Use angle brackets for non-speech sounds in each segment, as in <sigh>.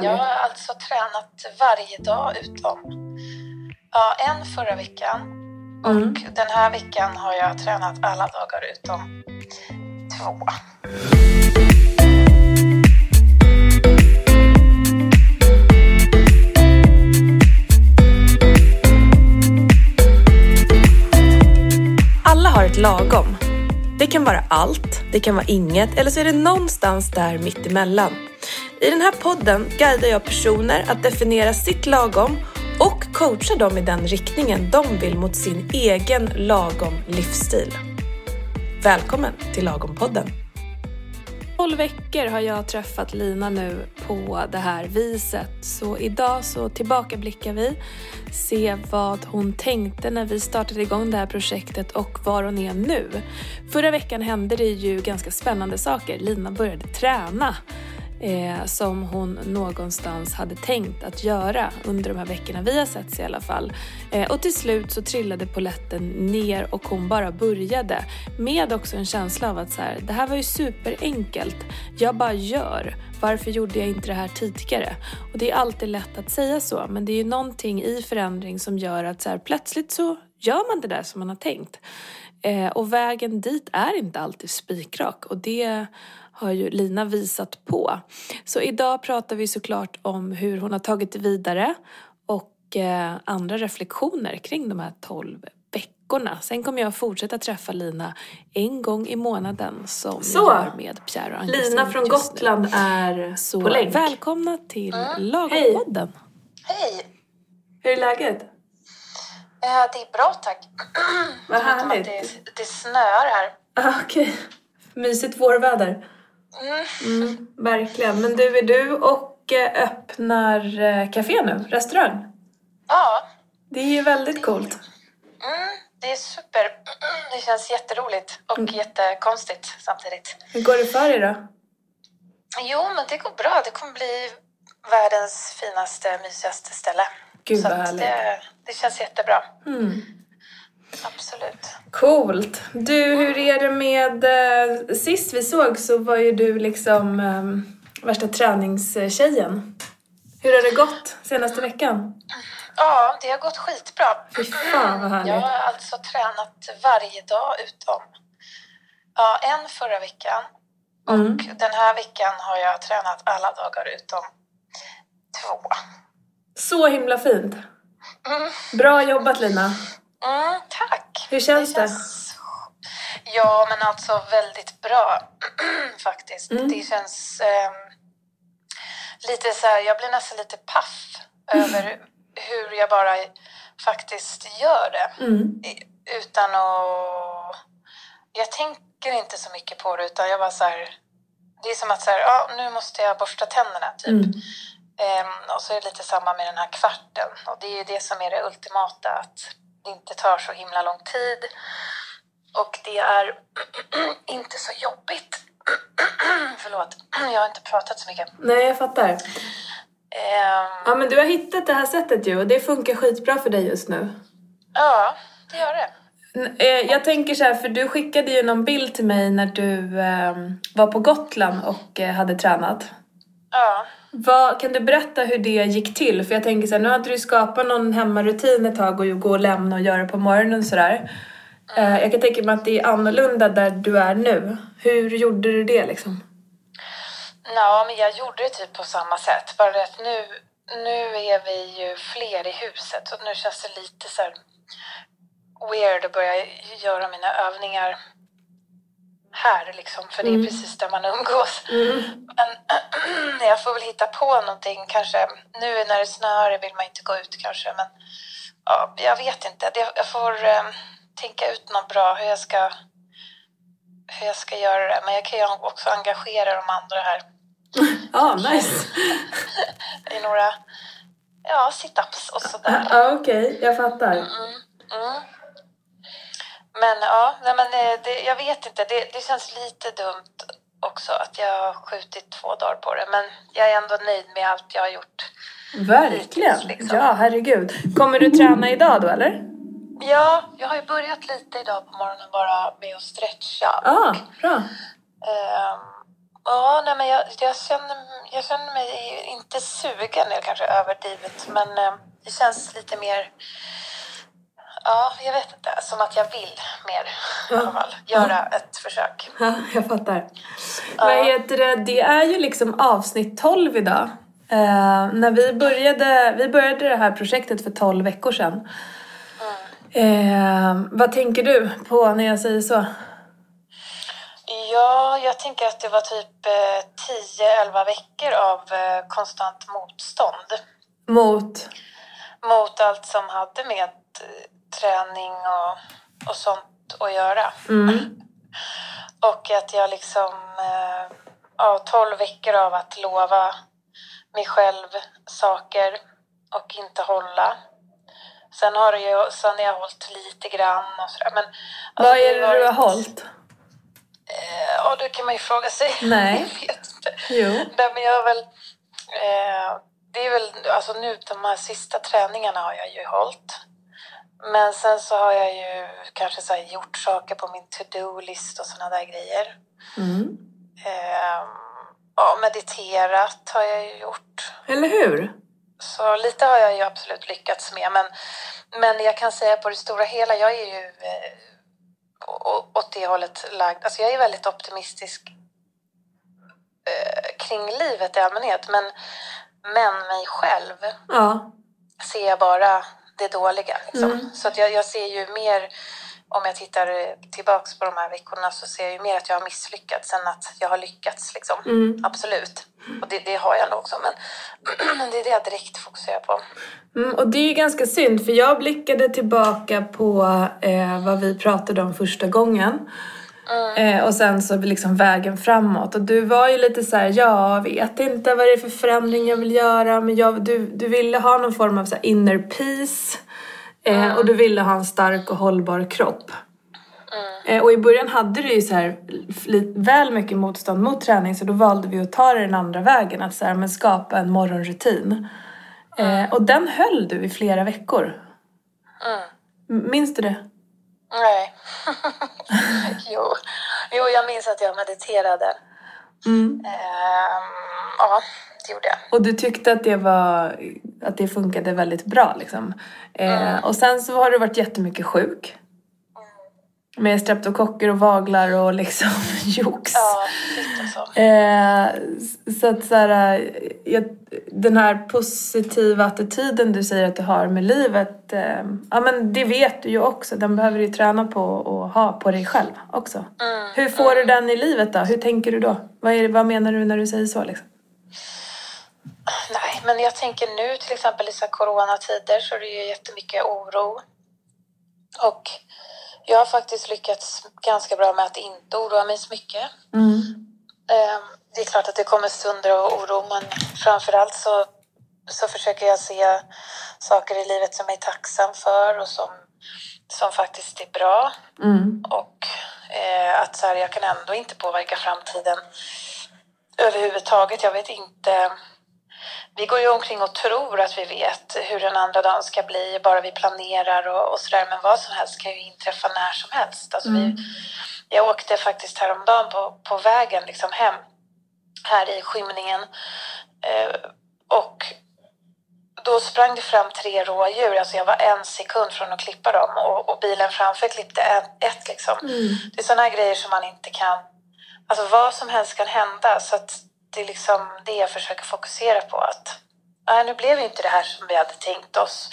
Jag har alltså tränat varje dag utom ja, en förra veckan. Mm. Och den här veckan har jag tränat alla dagar utom två. Alla har ett lagom. Det kan vara allt, det kan vara inget eller så är det någonstans där mittemellan. I den här podden guidar jag personer att definiera sitt lagom och coachar dem i den riktningen de vill mot sin egen lagom livsstil. Välkommen till Lagom-podden! 12 veckor har jag träffat Lina nu på det här viset. Så idag så tillbakablickar vi, ser vad hon tänkte när vi startade igång det här projektet och var hon är nu. Förra veckan hände det ju ganska spännande saker. Lina började träna eh, som hon någonstans hade tänkt att göra under de här veckorna vi har setts i alla fall. Eh, och till slut så trillade poletten ner och hon bara började med också en känsla av att så här, det här var ju superenkelt. Jag bara gör. Varför gjorde jag inte det här tidigare? Och det är alltid lätt att säga så, men det är ju någonting i förändring som gör att så här, plötsligt så gör man det där som man har tänkt. Eh, och vägen dit är inte alltid spikrak och det har ju Lina visat på. Så idag pratar vi såklart om hur hon har tagit det vidare och eh, andra reflektioner kring de här 12 veckorna. Sen kommer jag fortsätta träffa Lina en gång i månaden som Så. jag gör med Pierre och Lina från. Gotland är Så på länk. välkomna till Mm. Lagom-podden. Hej! Hur är läget? Eh, det är bra tack. Vad härligt. det, det snöar här. Ah, Okej. Mysigt vårväder. Mm. Verkligen. Men du, är du och eh, öppnar eh, café nu? Restaurang? Ja, Det är ju väldigt coolt. mm, det är super. Det känns jätteroligt och Mm. jättekonstigt samtidigt. Hur går det för er då? Jo, men det går bra. Det kommer bli världens finaste, mysigaste ställe. Gud Så vad härligt. det, det känns jättebra. Mm. Absolut. Coolt. Du, hur är det med... Eh, sist vi såg så var ju du liksom eh, värsta träningstjejen. Hur har det gått senaste veckan? Ja, det har gått skitbra. Fy fan vad härligt. Jag har alltså tränat varje dag utom ja, en förra veckan. Mm. Och den här veckan har jag tränat alla dagar utom två. Så himla fint. Mm. Bra jobbat Lina. Mm, tack! Hur känns det? Ja, men alltså väldigt bra <clears throat> faktiskt. Mm. Det känns ehm, lite så här, jag blir nästan lite paff över hur jag bara faktiskt gör det. Mm. Utan att... Jag tänker inte så mycket på det utan jag bara så här... Det är som att så här, ja, nu måste jag borsta tänderna typ. Mm. Ehm, och så är det lite samma med den här kvarten. Och det är ju det som är det ultimata, att inte tar så himla lång tid. Och det är <clears throat> inte så jobbigt. <clears throat> Förlåt, jag har inte pratat så mycket. Nej, jag fattar. Ehm, Ja, men du har hittat det här sättet ju och det funkar skitbra för dig just nu. ja, det gör det. Eh, Jag tänker så här, för du skickade ju någon bild till mig när du eh, var på Gotland och eh, hade tränat. Ja. Vad, kan du berätta hur det gick till? För jag tänker så här, nu hade du skapat någon hemmarutin ett tag och ju gå och lämna och göra på morgonen och sådär. Mm. jag kan tänka mig att det är annorlunda där du är nu. Hur gjorde du det liksom? Ja, men jag gjorde det typ på samma sätt. Bara det att nu, nu är vi ju fler i huset så nu känns det lite så här weird att börja göra mina övningar här liksom. För det är Mm. precis där man umgås. Mm. Men <clears throat> jag får väl hitta på någonting kanske. Nu när det snöar vill man inte gå ut kanske. Men ja, jag vet inte. Jag får eh, tänka ut något bra hur jag ska hur jag ska göra det. Men jag kan ju också engagera de andra här <laughs> Ja, nice. <laughs> i några ja, sit-ups och sådär. Ja, okej. Jag fattar. Mm, mm. Men ja, nej, men det, det, jag vet inte. Det, det känns lite dumt också att jag har skjutit två dagar på det. Men jag är ändå nöjd med allt jag har gjort. Verkligen. liksom. Ja, herregud. Kommer du träna idag då, eller? Ja, jag har ju börjat lite idag på morgonen bara med att stretcha. Ah, bra. Ehm, Ja, nej, men jag, jag, känner, jag känner mig inte sugen, är kanske överdrivet, men eh, det känns lite mer... Ja, jag vet inte. Som att jag vill mer i alla fall. Göra ett försök. Ja, jag fattar. Vad heter det? Det är ju liksom avsnitt 12 idag. Eh, när vi började, vi började det här projektet för 12 veckor sedan. Eh, vad tänker du på när jag säger så? Ja, jag tänker att det var typ eh, 10-11 veckor av eh, konstant motstånd Mot? mot allt som hade med eh, träning och, och sånt att göra. Mm. <laughs> Och att jag liksom, eh, ja, 12 veckor av att lova mig själv saker och inte hålla. Sen har, ju, sen har jag hållit lite grann och sådär. Men, alltså, Vad är det har du har varit- hållit? Eh, Ja, det kan man ju fråga sig. <laughs> Nej. jag vet inte. Jo. Nej, men jag har väl... Eh, det är väl... Alltså nu, de här sista träningarna har jag ju hållit. Men sen så har jag ju kanske så gjort saker på min to-do-list och såna där grejer. Mm. Eh, ja, mediterat har jag ju gjort. Eller hur? Så lite har jag ju absolut lyckats med. Men, men jag kan säga på det stora hela, jag är ju eh, åt det hållet lagd. Alltså jag är väldigt optimistisk eh, kring livet i allmänhet. Men, men mig själv Ja. ser jag bara det dåliga. Liksom. Mm. Så att jag, jag ser ju mer, om jag tittar tillbaks på de här veckorna så ser jag ju mer att jag har misslyckats än att jag har lyckats. Liksom. Mm. Absolut. Och det, det har jag nog också. Men <clears throat> det är det jag direkt fokuserar på. Mm, och det är ju ganska synd för jag blickade tillbaka på eh, vad vi pratade om första gången. Eh, och sen så liksom vägen framåt. Och du var ju lite så här, ja, jag vet inte vad det är för förändring jag vill göra. Men jag, du, du ville ha någon form av så inner peace. Eh, Och du ville ha en stark och hållbar kropp. Eh, och i början hade du ju så här väl mycket motstånd mot träning så då valde vi att ta det den andra vägen. Att så här, men skapa en morgonrutin. Eh, och den höll du i flera veckor. Mm. Minns du det? Nej. <laughs> jo. jo, jag minns att jag mediterade. Mm. Ehm, ja, det gjorde jag. Och du tyckte att det var att det funkade väldigt bra liksom. Eh, och sen så har du varit jättemycket sjuk. Med streptokocker och vaglar och liksom <laughs> jox. Ja, alltså. Eh, så att så här, eh, jag, den här positiva attityden du säger att du har med livet. Eh, ja men det vet du ju också. Den behöver du träna på och ha på dig själv också. Mm, Hur får du den i livet då? Hur tänker du då? Vad, är, vad menar du när du säger så liksom? Nej, men jag tänker nu till exempel i så coronatider så är det ju jättemycket oro. Och jag har faktiskt lyckats ganska bra med att inte oroa mig så mycket. Mm. Ehm, Det är klart att det kommer stunder av oro men framförallt så, så försöker jag se saker i livet som jag är tacksam för och som, som faktiskt är bra. Mm. Och eh, att så här, jag kan ändå inte påverka framtiden överhuvudtaget. Jag vet inte. Vi går ju omkring och tror att vi vet hur den andra dagen ska bli, bara vi planerar och, och sådär. Men vad som helst kan ju inträffa när som helst. Alltså vi, jag åkte faktiskt häromdagen på, på vägen liksom hem, här i skymningen. Eh, och då sprang det fram tre rådjur. Alltså jag var en sekund från att klippa dem och, och bilen framför klippte ett, ett liksom. Det är sådana grejer som man inte kan... Alltså vad som helst kan hända. Så att det är liksom det jag försöker fokusera på. Att nej, nu blev ju inte det här som vi hade tänkt oss.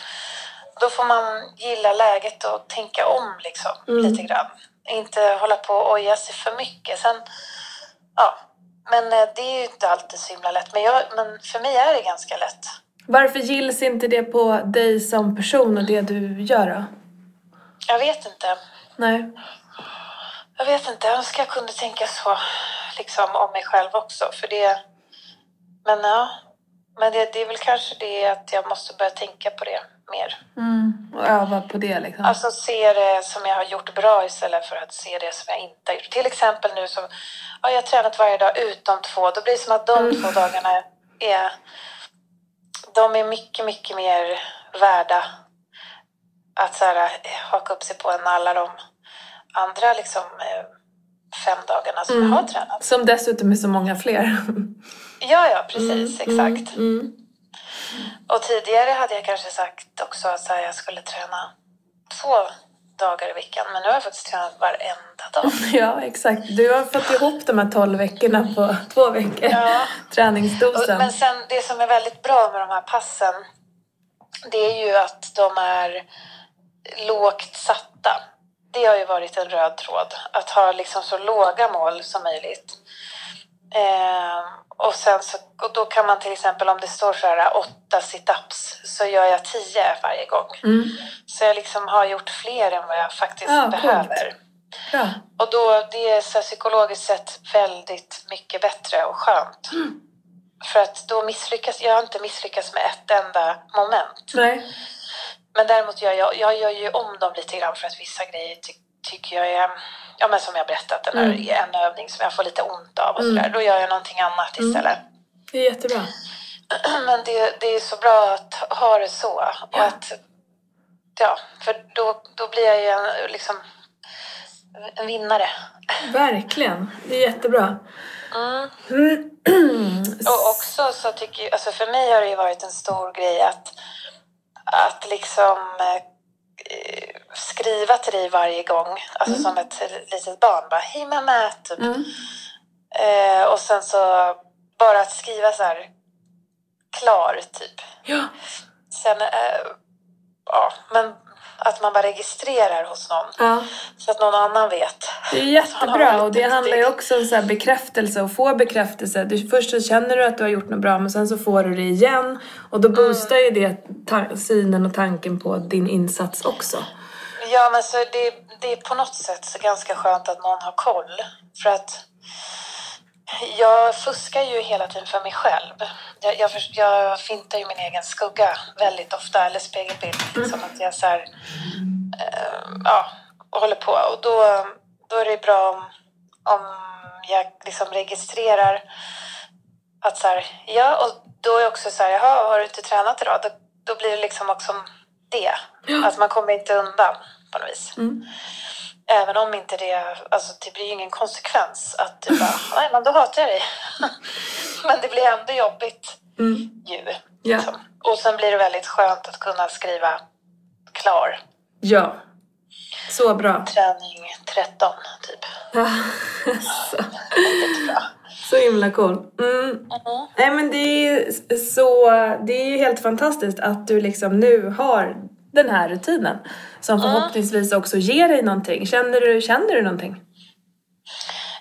Då får man gilla läget och tänka om liksom lite grann. Inte hålla på och oja sig för mycket. Sen, ja, men eh, det är ju inte alltid så himla lätt. Men, jag, men för mig är det ganska lätt. Varför gills inte det på dig som person och det du gör då? Jag vet inte. Nej. Jag vet inte, jag önskar jag kunde tänka så liksom om mig själv också. För det... Men ja, men det, det är väl kanske det att jag måste börja tänka på det mer. Mm. Och öva på det liksom. Alltså se det som jag har gjort bra istället för att se det som jag inte har gjort. Till exempel nu så ja, jag har tränat varje dag utom två. Då blir det som att de två dagarna är... De är mycket, mycket mer värda att så här, haka upp sig på än alla de andra liksom, eh, fem dagarna som jag har tränat. Som dessutom är så många fler. Ja, ja, precis. Exakt. Mm. Och tidigare hade jag kanske sagt också att så här, jag skulle träna två dagar i veckan. Men nu har jag faktiskt tränat varenda dag. <laughs> Ja, exakt. Du har fått ihop de här 12 veckorna på två veckor. Ja. Och, Träningsdosen. men sen det som är väldigt bra med de här passen det är ju att de är lågt satta. Det har ju varit en röd tråd. Att ha liksom så låga mål som möjligt. Eh, och sen så, och då kan man till exempel om det står så här åtta sit-ups så gör jag tio varje gång. Mm. Så jag liksom har gjort fler än vad jag faktiskt Ja, coolt. behöver. Bra. Och då, det är så psykologiskt sett väldigt mycket bättre och skönt. För att då misslyckas, jag har inte misslyckats med ett enda moment. Nej. Men däremot gör jag, jag gör ju om dem lite grann för att vissa grejer ty, tycker jag är, ja men som jag berättat, den här en övning som jag får lite ont av och sådär. Då gör jag någonting annat istället. Det är jättebra. <clears throat> Men det, det är så bra att ha det så. Och Ja. att, ja, för då, då blir jag ju en, liksom en vinnare. <clears throat> Verkligen. Det är jättebra. <clears throat> Och också så tycker jag, alltså för mig har det ju varit en stor grej att, att liksom eh, skriva till dig varje gång, alltså som ett litet barn, bara hej mamma, typ. Mm. Eh, och sen så bara att skriva så här klar, typ. Ja. Sen, eh, ja, men att man bara registrerar hos någon ja. så att någon annan vet. Det är <laughs> jättebra och det handlar ju också om så bekräftelse och få bekräftelse. Du, först så känner du att du har gjort något bra men sen så får du det igen och då boostar ju det synen och tanken på din insats också. Ja, men så det, det är på något sätt så ganska skönt att någon har koll. För att jag fuskar ju hela tiden för mig själv. Jag, jag, jag fintar ju min egen skugga väldigt ofta, eller spegelbild. Liksom att jag så här, eh, ja, håller på. Och då, då är det bra om, om jag liksom registrerar att så här, ja, och då är också så här, jaha, har du inte tränat idag? Då, då blir det liksom också det. Att man kommer inte undan på något vis. Även om inte det, alltså det blir ju ingen konsekvens att du bara, <laughs> nej men då hatar jag dig. <laughs> men det blir ändå jobbigt ju. Ja. Liksom. Och sen blir det väldigt skönt att kunna skriva klar. Ja. Så bra. Träning 13 typ. <laughs> så, så himla cool. Mm. Nej men det är så, det är ju helt fantastiskt att du liksom nu har den här rutinen som förhoppningsvis också ger dig någonting. Känner du, känner du någonting?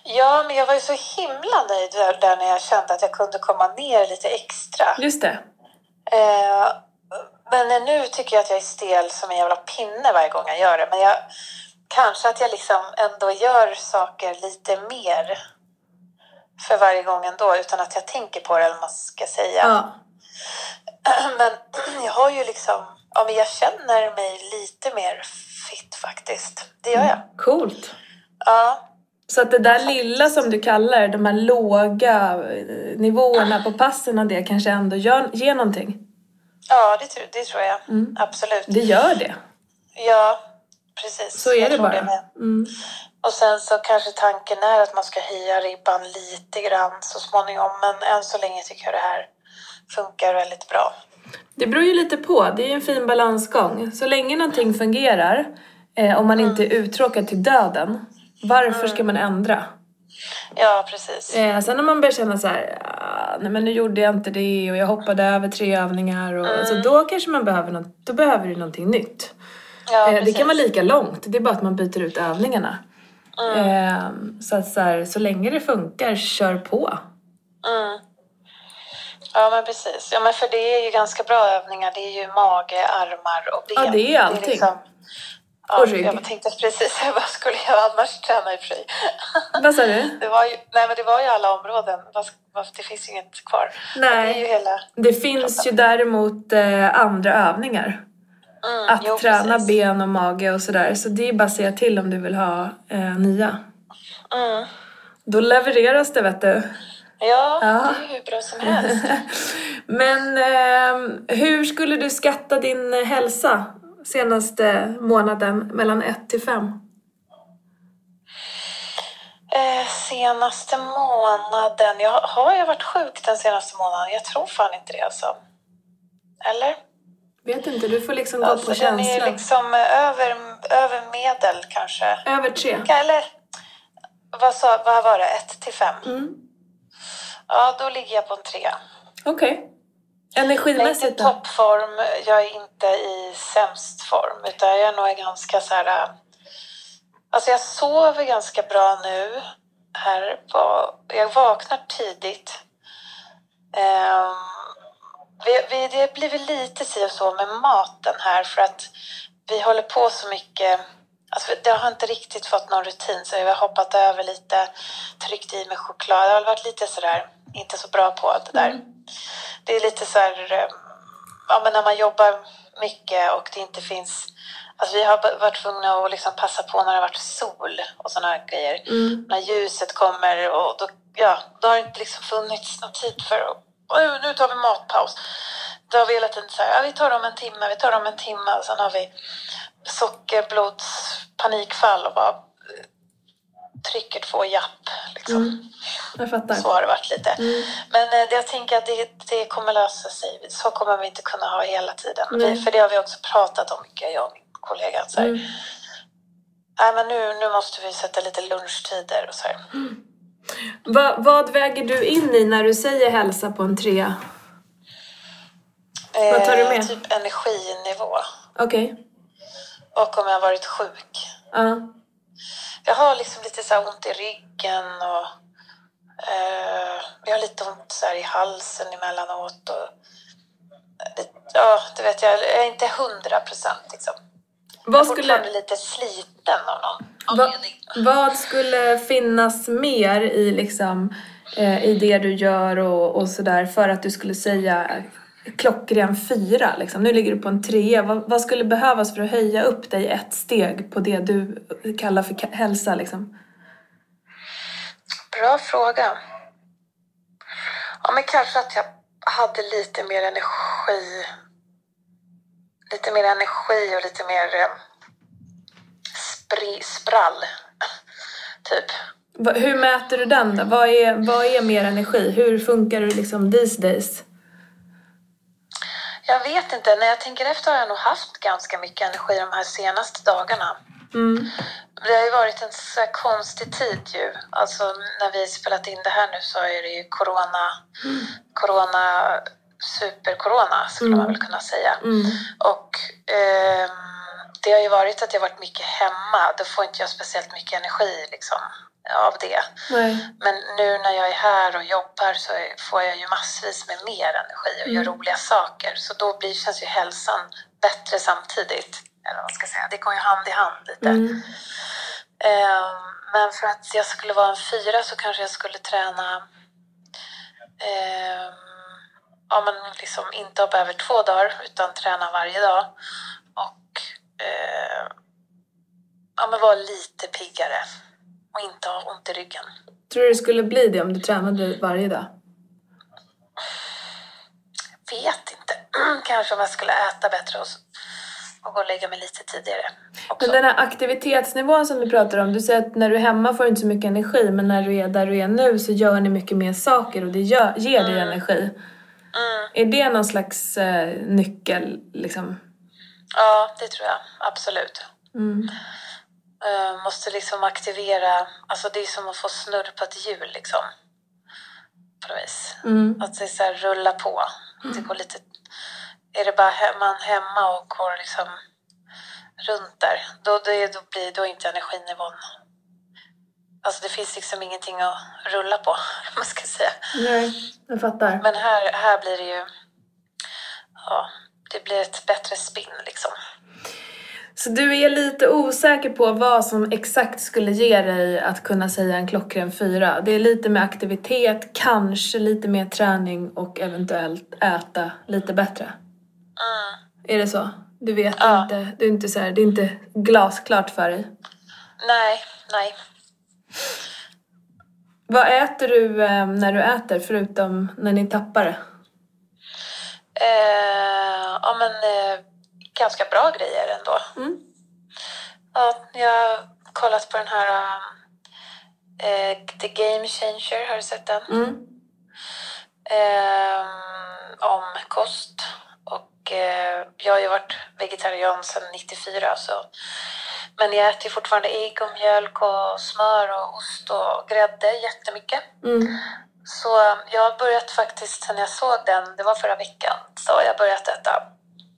Ja, men jag var ju så himla nöjd där, när jag kände att jag kunde komma ner lite extra. Just det. Eh, men nu tycker jag att jag är stel som en jävla pinne varje gång jag gör det. Men jag, kanske att jag liksom ändå gör saker lite mer för varje gång ändå utan att jag tänker på det eller vad man ska säga. Ja. <clears throat> Men jag har ju liksom, ja men jag känner mig lite mer fit faktiskt. Det gör jag. Coolt. Ja. Så att det där lilla som du kallar det, de här låga eh, nivåerna på passen och det kanske ändå gör, ger någonting. Ja, det, tror- det tror jag. Absolut. Det gör det. Ja, precis. Så är Jag det bara. med. Mm. Och sen så kanske tanken är att man ska höja ribban lite grann så småningom. Men än så länge tycker jag det här funkar väldigt bra. Det beror ju lite på. Det är ju en fin balansgång. Så länge någonting fungerar, eh, om man inte är uttråkad till döden, varför ska man ändra? Ja, precis. Eh, sen om man börjar känna så här, ah, nej men nu gjorde jag inte det och jag hoppade över tre övningar och alltså, då kanske man behöver något, då behöver du någonting nytt. Ja, Eh, det kan vara lika långt, det är bara att man byter ut övningarna. Eh, så att så, här, så länge det funkar, kör på. Mm. Ja, men precis. Ja, men för det är ju ganska bra övningar. Det är ju mage, armar och ben. Ja, det är allting. liksom- ja, Och rygg. Jag tänkte precis, <laughs> vad skulle jag annars träna i och för sig? Vad sa du? Det var ju, nej, men det var ju alla områden. Det finns ju inget kvar. Nej. Det är hela... Det finns ju däremot eh, andra övningar. Mm, Att jo, träna precis. ben och mage och sådär. Så det är bara att säga till om du vill ha eh, nya. Mm. Då levereras det vet du. Ja, Ja. det är hur bra som helst. <laughs> Men eh, hur skulle du skatta din hälsa senaste månaden mellan 1 till 5? Eh, senaste månaden? Jag, har jag varit sjuk den senaste månaden? Jag tror fan inte det alltså. Eller? Vet inte, du får liksom gå Alltså, på den är känslan. liksom eh, över, över medel kanske. Över tre. Eller vad, sa, vad var det? Ett till fem? Mm. Ja, då ligger jag på en trea. Okej. Jag är inte i Energimässigt toppform, jag är inte i sämst form, utan jag är nog ganska så här... äh, Alltså jag sover ganska bra nu. Här på, jag vaknar tidigt. Ehm, vi, vi, det blir väl lite si och så med maten här för att vi håller på så mycket. Alltså det har inte riktigt fått någon rutin så jag har hoppat över lite, tryckt i mig choklad. Jag har varit lite sådär, inte så bra på det där. Det är lite så här, eh, ja men när man jobbar mycket och det inte finns, alltså vi har varit tvungna att liksom passa på när det har varit sol och sådana grejer. Mm. När ljuset kommer och då, ja, då har det inte liksom funnits någon tid för att, "Oj, nu tar vi matpaus. Då har vi hela tiden så här, ja, vi tar om en timme, vi tar om en timme och sen har vi sockerblodspanikfall och bara eh, trycker två japp liksom. Mm. Jag fattar. Så har det varit lite. Mm. Men eh, jag tänker att det, det kommer lösa sig. Så kommer vi inte kunna ha hela tiden. Nej. Vi, för det har vi också pratat om mycket, jag och min kollega. Så här, Mm. Nej, men nu, nu måste vi sätta lite lunchtider och så här. Va, vad väger du in i när du säger hälsa på en trea? Vad tar du Eh, med? Typ energinivå. Okej. Och om jag har varit sjuk. Ja. Jag har liksom lite så ont i ryggen och eh, jag har lite ont så i halsen emellanåt. Och, ja, du vet, jag, jag är inte hundra procent liksom. Jag Vad är skulle... lite sliten av någon Va, anledning. vad skulle finnas mer i, liksom, eh, i det du gör och, och sådär för att du skulle säga klockren fyra? Liksom. Nu ligger du på en trea. Vad, vad skulle behövas för att höja upp dig ett steg på det du kallar för hälsa? Liksom? Bra fråga. Ja, men kanske att jag hade lite mer energi. Lite mer energi och lite mer eh, spri, sprall. Typ. Hur mäter du den då? Vad är, vad är mer energi? Hur funkar du liksom these days? Jag vet inte. När jag tänker efter har jag nog haft ganska mycket energi de här senaste dagarna. Mm. Det har ju varit en så konstig tid ju. Alltså när vi spelat in det här nu så är det ju corona, corona, super-corona skulle man väl kunna säga. Mm. Och ehm, det har ju varit att jag varit mycket hemma. Då får inte jag speciellt mycket energi liksom av det. Nej. Men nu när jag är här och jobbar så får jag ju massvis med mer energi och gör roliga saker. Så då blir, känns ju hälsan bättre samtidigt. Eller vad ska säga. Det går ju hand i hand lite. Mm. Ehm, men för att jag skulle vara en fyra så kanske jag skulle träna ehm, ja, men liksom inte hoppa över två dagar utan träna varje dag. Och eh, ja, men vara lite piggare och inte ha ont i ryggen. Tror du det skulle bli det om du tränade varje dag? Vet inte. <clears throat> Kanske om jag skulle äta bättre och, och gå och lägga mig lite tidigare. Också. Men den här aktivitetsnivån som du pratar om, du säger att när du är hemma får du inte så mycket energi men när du är där du är nu så gör ni mycket mer saker och det gör, ger dig energi. Mm. Är det någon slags eh, nyckel liksom? Ja, det tror jag. Absolut. Mm. Eh, måste liksom aktivera, alltså det är som att få snurr på ett hjul liksom. På något vis. Mm. Att det så här rulla på. Det går lite, är det bara he- man hemma och går liksom runt där, då, det, då blir då inte energinivån Alltså det finns liksom ingenting att rulla på, <laughs> om man ska säga. Nej, jag fattar. Men här, här blir det ju... Ja, det blir ett bättre spinn liksom. Så du är lite osäker på vad som exakt skulle ge dig att kunna säga en klockren fyra. Det är lite med aktivitet, kanske lite mer träning och eventuellt äta lite bättre. Mm. Är det så? Du vet Ja. inte, du är inte så här, det är inte glasklart för dig. Nej, nej. Vad äter du eh, när du äter förutom när ni tappar det? Eh, ja, men eh, ganska bra grejer ändå. Mm. Ja, jag har kollat på den här eh, The Game Changer, har du sett den? Mm. Ehm, om kost. Och eh, jag har ju varit vegetarian sedan 94 så men jag äter fortfarande ägg och mjölk och smör och ost och grädde jättemycket. Mm. Så jag har börjat faktiskt, sen jag såg den, det var förra veckan, så har jag börjat äta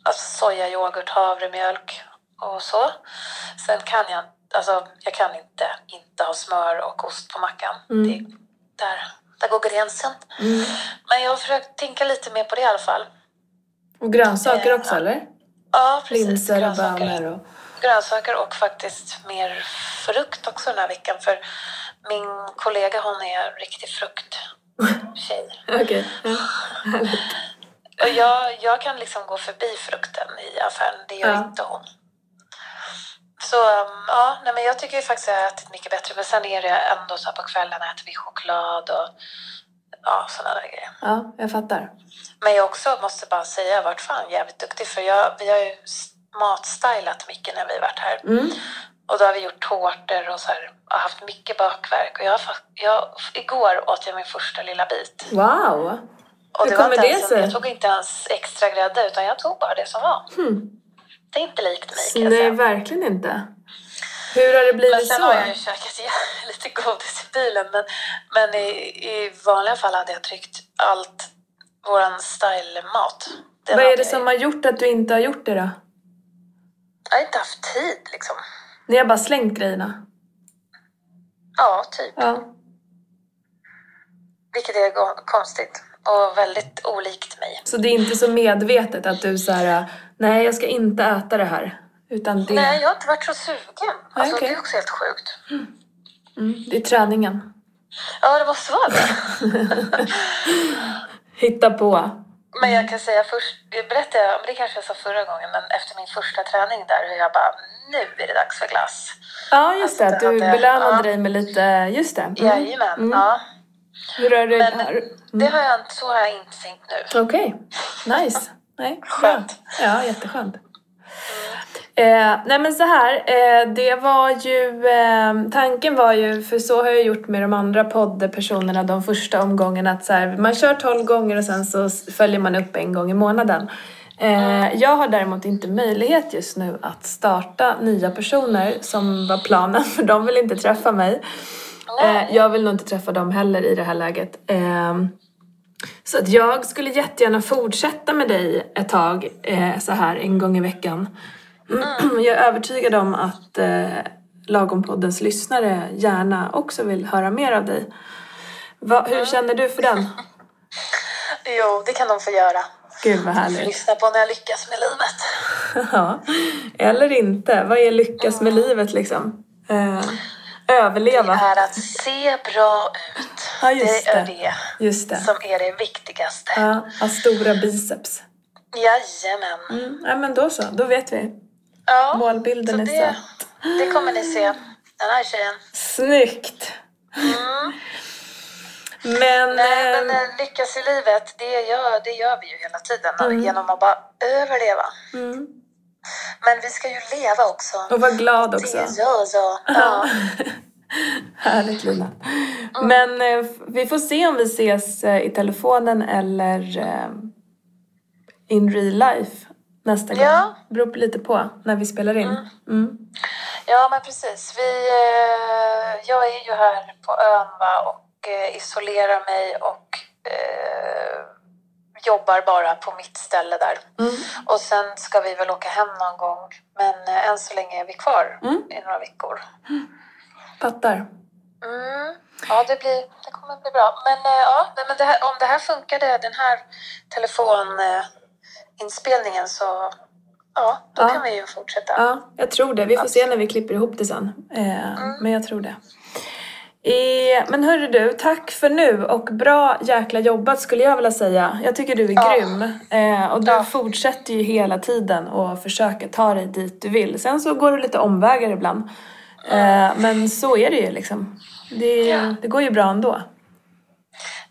alltså, sojayoghurt, havremjölk och så. Sen kan jag, alltså, jag kan inte inte ha smör och ost på mackan. Mm. Det, där, där går gränsen. Mm. Men jag har försökt tänka lite mer på det i alla fall. Och grönsaker Eh, också eller? Ja, precis. Linser och bönor och... grönsaker och faktiskt mer frukt också den här veckan. För min kollega hon är riktig frukttjej. <laughs> Okej. Ja. <laughs> Och jag, jag kan liksom gå förbi frukten i affären, det gör Ja. inte hon. Så ja, nej, men jag tycker ju faktiskt att jag har ätit mycket bättre. Men sen är det ändå så på kvällen äter vi choklad och ja, sådana där grejer. Ja, jag fattar. Men jag också måste bara säga, jag varit fan jävligt duktig för jag, vi har ju matstylat mycket när vi varit här. Mm. Och då har vi gjort tårtor och så här, och haft mycket bakverk. Och jag, jag, igår åt jag min första lilla bit. Wow! Och Hur det kommer det sig? Jag tog inte ens extra grädde utan jag tog bara det som var. Hmm. Det är inte likt mig kan jag Nej, säga. verkligen inte. Hur har det blivit Men sen så? har jag ju käkat <laughs> lite godis i bilen. Men, men i, i vanliga fall hade jag tryckt allt våran stylemat. Den Vad är det som har gjort att du inte har gjort det då? Jag har inte haft tid liksom. Ni har bara slängt grejerna? Ja, typ. Ja. Vilket är konstigt. Och väldigt olikt mig. Så det är inte så medvetet att du så här, nej jag ska inte äta det här. Utan det, Nej, jag har inte varit så sugen. Alltså, okej. Det är också helt sjukt. mm, det är träningen. Ja, det måste vara det. <laughs> Hitta på. Men jag kan säga först, jag berättade, men det kanske jag sa förra gången, men efter min första träning där hur jag bara, nu är det dags för glass. Ja just det, Alltså, att det du hade- belönade ja. dig med lite, just det. Mm. Jajamän, Mm. ja. Hur har du... Men har- det har jag så har jag inte tänkt nu. Okej, nice. Nej, Skönt. bra. Ja, jätteskönt. Eh, nej men så här, eh, det var ju, eh, tanken var ju, för så har jag gjort med de andra poddpersonerna de första omgångarna att så här, man kör 12 gånger och sen så följer man upp en gång i månaden. Eh, jag har däremot inte möjlighet just nu att starta nya personer som var planen <laughs> för de vill inte träffa mig. Eh, jag vill nog inte träffa dem heller i det här läget. Ehm, så att jag skulle jättegärna fortsätta med dig ett tag eh, så här en gång i veckan. <clears throat> Jag är övertygad om att eh, Lagompoddens lyssnare gärna också vill höra mer av dig. Va, hur känner du för den? <laughs> Jo, det kan de få göra. Gud vad härligt. lyssna på när jag lyckas med livet. <laughs> Ja. Eller inte. Vad är lyckas med livet liksom? Eh, överleva. Det är att se bra ut. Ja, just det är det. Just det. som är det viktigaste. Ja, ha stora biceps. Jajamän. Mm, ja men då så, då vet vi. Ja, Målbilden så är det, satt. det kommer ni se. Den här tjejen. Snyggt! Mm. Men... Nej, ehm, men eh, lyckas i livet, det gör, det gör vi ju hela tiden Mm. genom att bara överleva. mm. Men vi ska ju leva också. Och var glad också. Det gör så. Ja. Härligt Lina. Men eh, vi får se om vi ses eh, i telefonen eller eh, in real life nästa gång. Ja. Beror lite på när vi spelar in. Mm. ja, men precis. Vi, eh, jag är ju här på ön va, och eh, isolerar mig och eh, jobbar bara på mitt ställe där. Mm. Och sen ska vi väl åka hem någon gång. Men eh, än så länge är vi kvar Mm. i några veckor. Fattar. Mm. Ja, det, blir, det kommer bli bra. Men, eh, ja, men det här, om det här funkade, den här telefoninspelningen, så ja, då Ja. kan vi ju fortsätta. Ja, jag tror det. Vi får se när vi klipper ihop det sen. Eh, Men jag tror det. Eh, men hörru du, tack för nu och bra jäkla jobbat skulle jag vilja säga. Jag tycker du är Ja. grym. Eh, och du Ja. fortsätter ju hela tiden och försöker ta dig dit du vill. Sen så går du lite omvägar ibland. Eh, men så är det ju liksom. Det, Ja. det går ju bra ändå.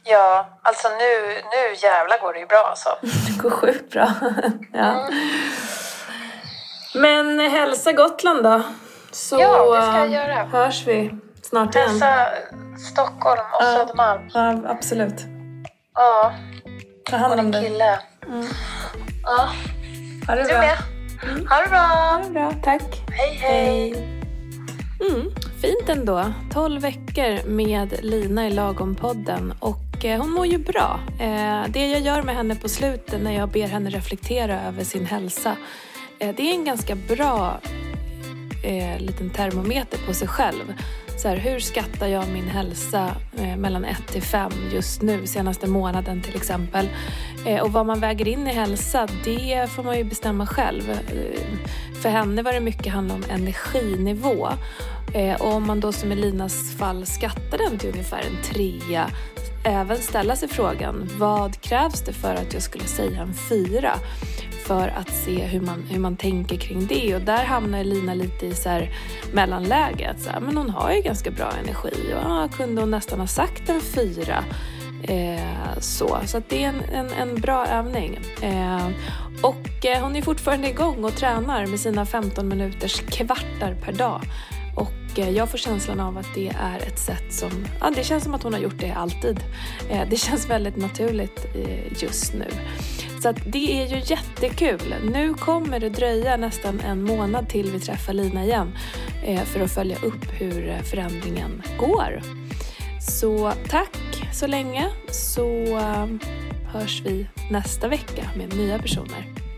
Ja, alltså nu, nu jävlar går det ju bra alltså. Det går sjukt bra. <laughs> ja. Men hälsa Gotland då. Så Ja, det ska jag göra. hörs vi snart igen. Hälsa Stockholm och Ja. Södermalm. Ja, absolut. Ja, Ta hand om dig. kille. Ja, Ha det du bra. med. Ha det bra. Ha det bra. Tack. Hej, hej. Mm, fint ändå. 12 veckor med Lina i Lagom-podden och eh, hon mår ju bra. Eh, det jag gör med henne på slutet när jag ber henne reflektera över sin hälsa eh, det är en ganska bra liten termometer på sig själv. Så här, hur skattar jag min hälsa eh, mellan 1 till 5 just nu, senaste månaden till exempel. Eh, och vad man väger in i hälsa, det får man ju bestämma själv. Eh, för henne var det mycket handla om energinivå. Eh, och om man då som i Linas fall skattar den till ungefär en trea även ställa sig frågan vad krävs det för att jag skulle säga en fyra? För att se hur man, hur man tänker kring det. Och där hamnar Lina lite i så här mellanläget. Så här, men hon har ju ganska bra energi och ja, kunde hon nästan ha sagt en fyra. Eh, så så att det är en, en, en bra övning. Eh, och eh, hon är fortfarande igång och tränar med sina 15 minuters kvartar per dag. Och eh, jag får känslan av att det är ett sätt som, ja det känns som att hon har gjort det alltid. Eh, det känns väldigt naturligt eh, just nu. Så att det är ju jättekul. Nu kommer det dröja nästan en månad till vi träffar Lina igen eh, för att följa upp hur eh, förändringen går. Så tack så länge så eh, hörs vi nästa vecka med nya personer.